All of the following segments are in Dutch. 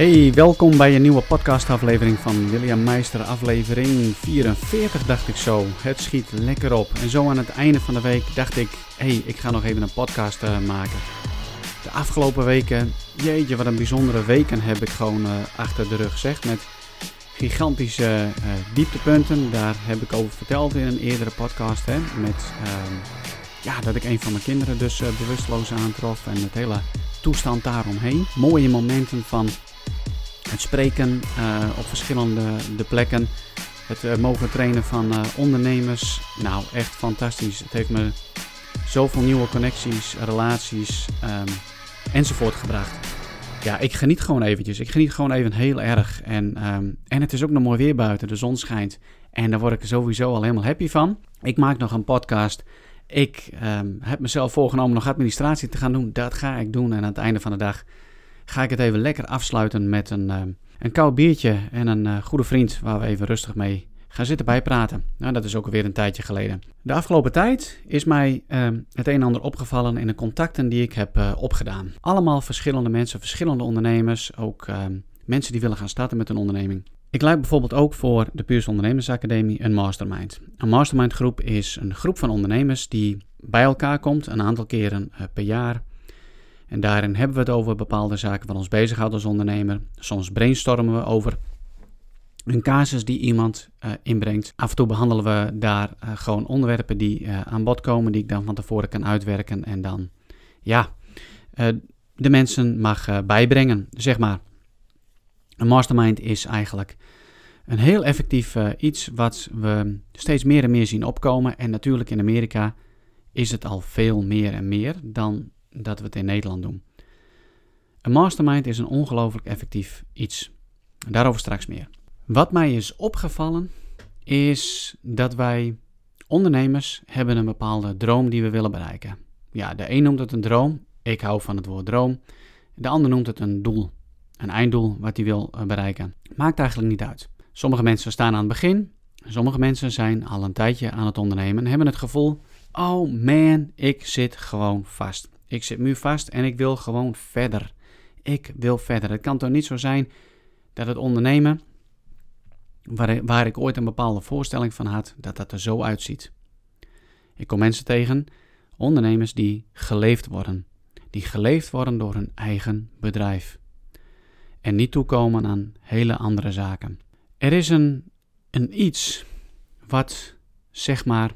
Hey, welkom bij een nieuwe podcastaflevering van William Meister, aflevering 44 dacht ik zo. Het schiet lekker op. En zo aan het einde van de week dacht ik, hey, ik ga nog even een podcast uh, maken. De afgelopen weken, jeetje wat een bijzondere weken heb ik gewoon uh, achter de rug zeg. Met gigantische uh, dieptepunten, daar heb ik over verteld in een eerdere podcast. Hè, met ehm, ja, dat ik een van mijn kinderen dus bewusteloos aantrof en het hele toestand daaromheen. Mooie momenten van het spreken uh, op verschillende de plekken. Het uh, mogen trainen van uh, ondernemers. Nou, echt fantastisch. Het heeft me zoveel nieuwe connecties, relaties um, enzovoort gebracht. Ja, ik geniet gewoon eventjes. Ik geniet gewoon even heel erg. En, um, en het is ook nog mooi weer buiten. De zon schijnt. En daar word ik sowieso al helemaal happy van. Ik maak nog een podcast. Ik um, heb mezelf voorgenomen nog administratie te gaan doen. Dat ga ik doen. En aan het einde van de dag ga ik het even lekker afsluiten met een, uh, een koud biertje en een uh, goede vriend waar we even rustig mee gaan zitten bijpraten. Nou, dat is ook alweer een tijdje geleden. De afgelopen tijd is mij uh, het een en ander opgevallen in de contacten die ik heb opgedaan. Allemaal verschillende mensen, verschillende ondernemers, ook mensen die willen gaan starten met een onderneming. Ik leid bijvoorbeeld ook voor de Puurs Ondernemersacademie een mastermind. Een mastermind groep is een groep van ondernemers die bij elkaar komt een aantal keren per jaar en daarin hebben we het over bepaalde zaken wat ons bezighoudt als ondernemer. Soms brainstormen we over een casus die iemand uh, inbrengt. Af en toe behandelen we daar uh, gewoon onderwerpen die uh, aan bod komen, die ik dan van tevoren kan uitwerken en dan, ja, de mensen mag bijbrengen, zeg maar. Een mastermind is eigenlijk een heel effectief iets wat we steeds meer en meer zien opkomen. En natuurlijk in Amerika is het al veel meer en meer dan dat we het in Nederland doen. Een mastermind is een ongelooflijk effectief iets. Daarover straks meer. Wat mij is opgevallen is dat wij ondernemers hebben een bepaalde droom die we willen bereiken. Ja, de een noemt het een droom. Ik hou van het woord droom. De ander noemt het een doel. Een einddoel wat hij wil eh, bereiken. Maakt eigenlijk niet uit. Sommige mensen staan aan het begin. Sommige mensen zijn al een tijdje aan het ondernemen en hebben het gevoel: oh man, ik zit gewoon vast. Ik zit nu vast en ik wil gewoon verder. Ik wil verder. Het kan toch niet zo zijn dat het ondernemen, waar, waar ik ooit een bepaalde voorstelling van had, dat dat er zo uitziet. Ik kom mensen tegen, ondernemers die geleefd worden. Die geleefd worden door hun eigen bedrijf. En niet toekomen aan hele andere zaken. Er is een, een iets wat, zeg maar,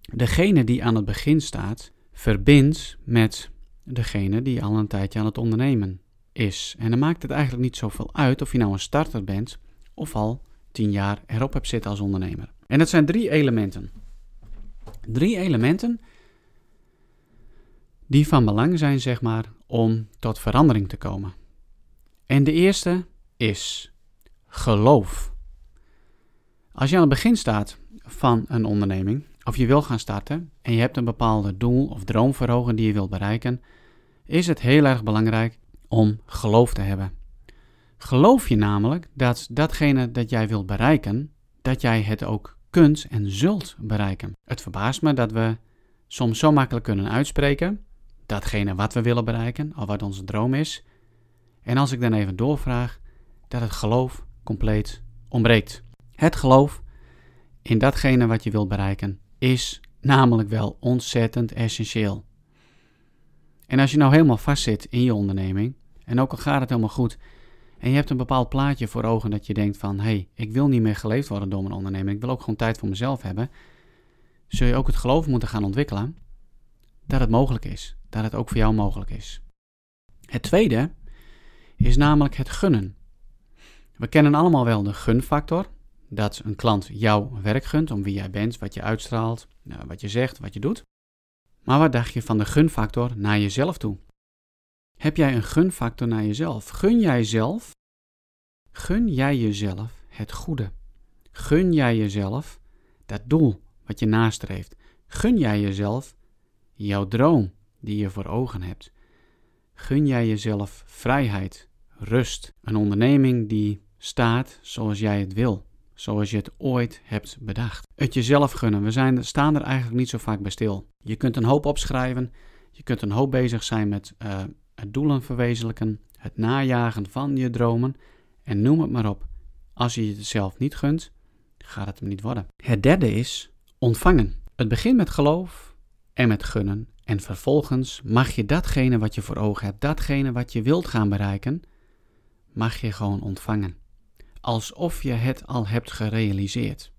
degene die aan het begin staat, verbindt met degene die al een tijdje aan het ondernemen is. En dan maakt het eigenlijk niet zoveel uit of je nou een starter bent of al tien jaar erop hebt zitten als ondernemer. En dat zijn drie elementen. Drie elementen die van belang zijn, zeg maar, om tot verandering te komen. En de eerste is geloof. Als je aan het begin staat van een onderneming, of je wil gaan starten en je hebt een bepaalde doel of droom voor die je wilt bereiken, is het heel erg belangrijk om geloof te hebben. Geloof je namelijk dat datgene dat jij wilt bereiken, dat jij het ook kunt en zult bereiken. Het verbaast me dat we soms zo makkelijk kunnen uitspreken datgene wat we willen bereiken of wat onze droom is. En als ik dan even doorvraag, dat het geloof compleet ontbreekt. Het geloof in datgene wat je wilt bereiken is namelijk wel ontzettend essentieel. En als je nou helemaal vastzit in je onderneming, en ook al gaat het helemaal goed, en je hebt een bepaald plaatje voor ogen dat je denkt van, hé, hey, ik wil niet meer geleefd worden door mijn onderneming, ik wil ook gewoon tijd voor mezelf hebben, zul je ook het geloof moeten gaan ontwikkelen dat het mogelijk is, dat het ook voor jou mogelijk is. Het tweede is namelijk het gunnen. We kennen allemaal wel de gunfactor, dat een klant jouw werk gunt, om wie jij bent, wat je uitstraalt, nou, wat je zegt, wat je doet. Maar wat dacht je van de gunfactor naar jezelf toe? Heb jij een gunfactor naar jezelf? Gun jij zelf? Gun jij jezelf het goede? Gun jij jezelf dat doel wat je nastreeft? Gun jij jezelf jouw droom die je voor ogen hebt? Gun jij jezelf vrijheid, rust, een onderneming die staat zoals jij het wil? Zoals je het ooit hebt bedacht. Het jezelf gunnen. We zijn, staan er eigenlijk niet zo vaak bij stil. Je kunt een hoop opschrijven. Je kunt een hoop bezig zijn met uh, het doelen verwezenlijken, het najagen van je dromen en noem het maar op. Als je het niet gunt, gaat het hem niet worden. Het derde is ontvangen. Het begint met geloof en met gunnen. En vervolgens mag je datgene wat je voor ogen hebt, datgene wat je wilt gaan bereiken, mag je gewoon ontvangen. Alsof je het al hebt gerealiseerd.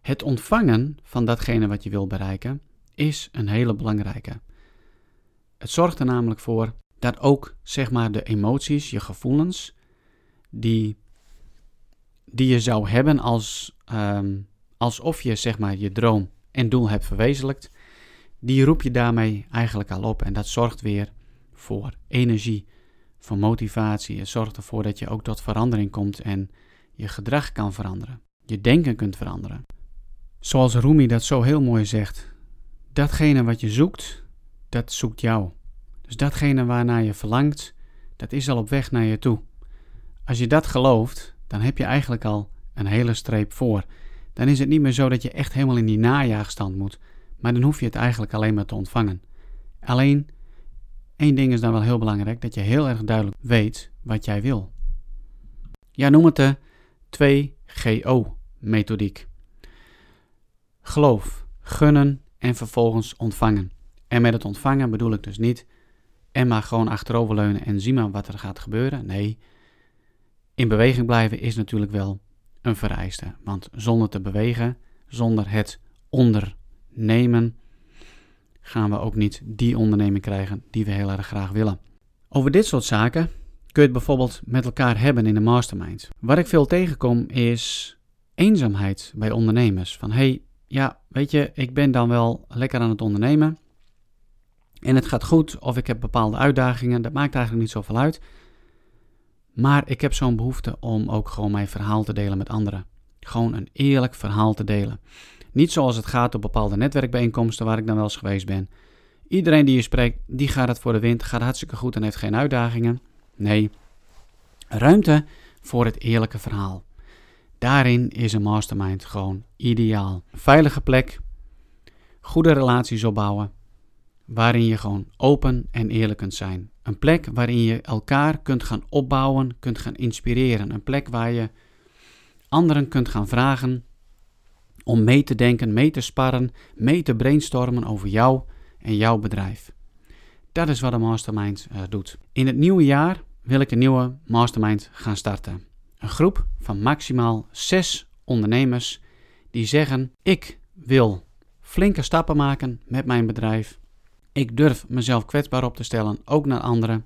Het ontvangen van datgene wat je wil bereiken is een hele belangrijke. Het zorgt er namelijk voor dat ook zeg maar de emoties, je gevoelens, die, die je zou hebben als, um, alsof je zeg maar je droom en doel hebt verwezenlijkt, die roep je daarmee eigenlijk al op. En dat zorgt weer voor energie, voor motivatie. Het zorgt ervoor dat je ook tot verandering komt en je gedrag kan veranderen. Je denken kunt veranderen. Zoals Rumi dat zo heel mooi zegt. Datgene wat je zoekt, dat zoekt jou. Dus datgene waarnaar je verlangt, dat is al op weg naar je toe. Als je dat gelooft, dan heb je eigenlijk al een hele streep voor. Dan is het niet meer zo dat je echt helemaal in die najaagstand moet, maar dan hoef je het eigenlijk alleen maar te ontvangen. Alleen, één ding is dan wel heel belangrijk, dat je heel erg duidelijk weet wat jij wil. Ja, noem het de 2GO-methodiek. Geloof, gunnen en vervolgens ontvangen. En met het ontvangen bedoel ik dus niet en maar gewoon achteroverleunen en zien maar wat er gaat gebeuren. Nee, in beweging blijven is natuurlijk wel een vereiste. Want zonder te bewegen, zonder het ondernemen, gaan we ook niet die onderneming krijgen die we heel erg graag willen. Over dit soort zaken kun je het bijvoorbeeld met elkaar hebben in de mastermind. Waar ik veel tegenkom is eenzaamheid bij ondernemers. Van hey, ja, weet je, ik ben dan wel lekker aan het ondernemen. En het gaat goed, of ik heb bepaalde uitdagingen, dat maakt eigenlijk niet zoveel uit. Maar ik heb zo'n behoefte om ook gewoon mijn verhaal te delen met anderen. Gewoon een eerlijk verhaal te delen. Niet zoals het gaat op bepaalde netwerkbijeenkomsten waar ik dan wel eens geweest ben. Iedereen die je spreekt, die gaat het voor de wind, gaat hartstikke goed en heeft geen uitdagingen. Nee, ruimte voor het eerlijke verhaal. Daarin is een mastermind gewoon ideaal. Veilige plek, goede relaties opbouwen, waarin je gewoon open en eerlijk kunt zijn. Een plek waarin je elkaar kunt gaan opbouwen, kunt gaan inspireren. Een plek waar je anderen kunt gaan vragen om mee te denken, mee te sparren, mee te brainstormen over jou en jouw bedrijf. Dat is wat een mastermind uh, doet. In het nieuwe jaar wil ik een nieuwe mastermind gaan starten. Een groep van maximaal zes ondernemers die zeggen: Ik wil flinke stappen maken met mijn bedrijf. Ik durf mezelf kwetsbaar op te stellen, ook naar anderen.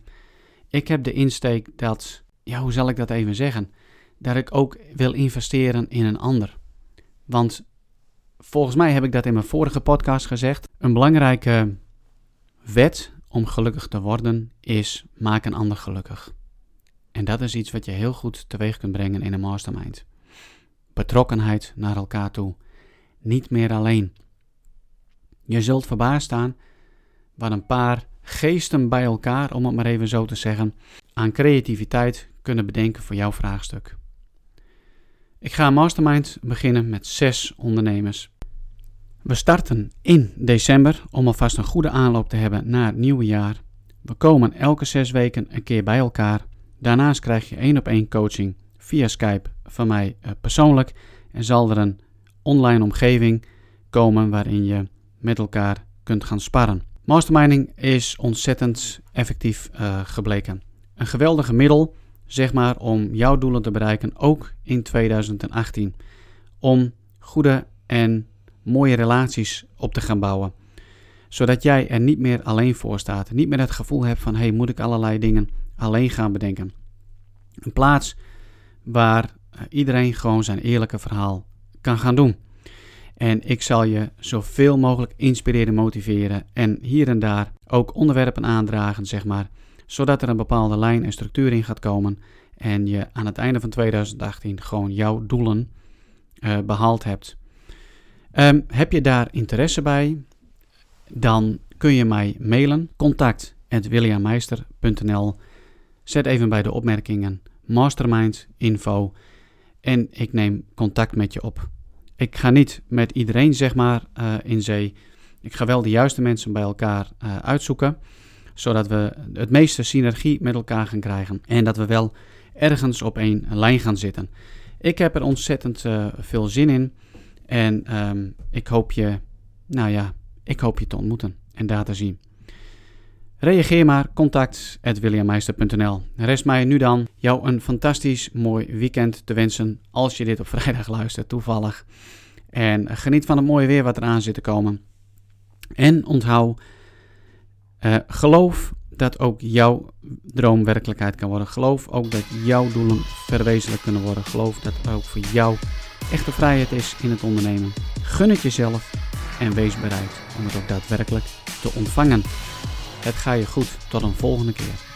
Ik heb de insteek dat, ja, hoe zal ik dat even zeggen? Dat ik ook wil investeren in een ander. Want volgens mij heb ik dat in mijn vorige podcast gezegd. Een belangrijke wet om gelukkig te worden is maak een ander gelukkig. En dat is iets wat je heel goed teweeg kunt brengen in een mastermind. Betrokkenheid naar elkaar toe. Niet meer alleen. Je zult verbaasd staan waar een paar geesten bij elkaar, om het maar even zo te zeggen, aan creativiteit kunnen bedenken voor jouw vraagstuk. Ik ga mastermind beginnen met zes ondernemers. We starten in december om alvast een goede aanloop te hebben naar het nieuwe jaar. We komen elke zes weken een keer bij elkaar. Daarnaast krijg je één op één coaching via Skype van mij eh, persoonlijk en zal er een online omgeving komen waarin je met elkaar kunt gaan sparren. Masterminding is ontzettend effectief uh, gebleken. Een geweldige middel, zeg maar, om jouw doelen te bereiken, ook in 2018. Om goede en mooie relaties op te gaan bouwen. Zodat jij er niet meer alleen voor staat. Niet meer het gevoel hebt van, hey, moet ik allerlei dingen alleen gaan bedenken. Een plaats waar eh, iedereen gewoon zijn eerlijke verhaal kan gaan doen. En ik zal je zoveel mogelijk inspireren, motiveren en hier en daar ook onderwerpen aandragen, zeg maar, zodat er een bepaalde lijn en structuur in gaat komen en je aan het einde van 2018 gewoon jouw doelen uh, behaald hebt. Um, heb je daar interesse bij? Dan kun je mij mailen, contact.williammeister.nl Zet even bij de opmerkingen mastermind info en ik neem contact met je op. Ik ga niet met iedereen zeg maar uh, in zee. Ik ga wel de juiste mensen bij elkaar uh, uitzoeken, zodat we het meeste synergie met elkaar gaan krijgen en dat we wel ergens op één lijn gaan zitten. Ik heb er ontzettend uh, veel zin in en ehm, ik hoop je, nou ja, ik hoop je te ontmoeten en daar te zien. Reageer maar, contact williammeister.nl. Rest mij nu dan jou een fantastisch mooi weekend te wensen als je dit op vrijdag luistert, toevallig. En geniet van het mooie weer wat eraan zit te komen. En onthoud, uh, geloof dat ook jouw droom werkelijkheid kan worden. Geloof ook dat jouw doelen verwezenlijk kunnen worden. Geloof dat ook voor jou echte vrijheid is in het ondernemen. Gun het jezelf en wees bereid om het ook daadwerkelijk te ontvangen. Het ga je goed. Tot een volgende keer.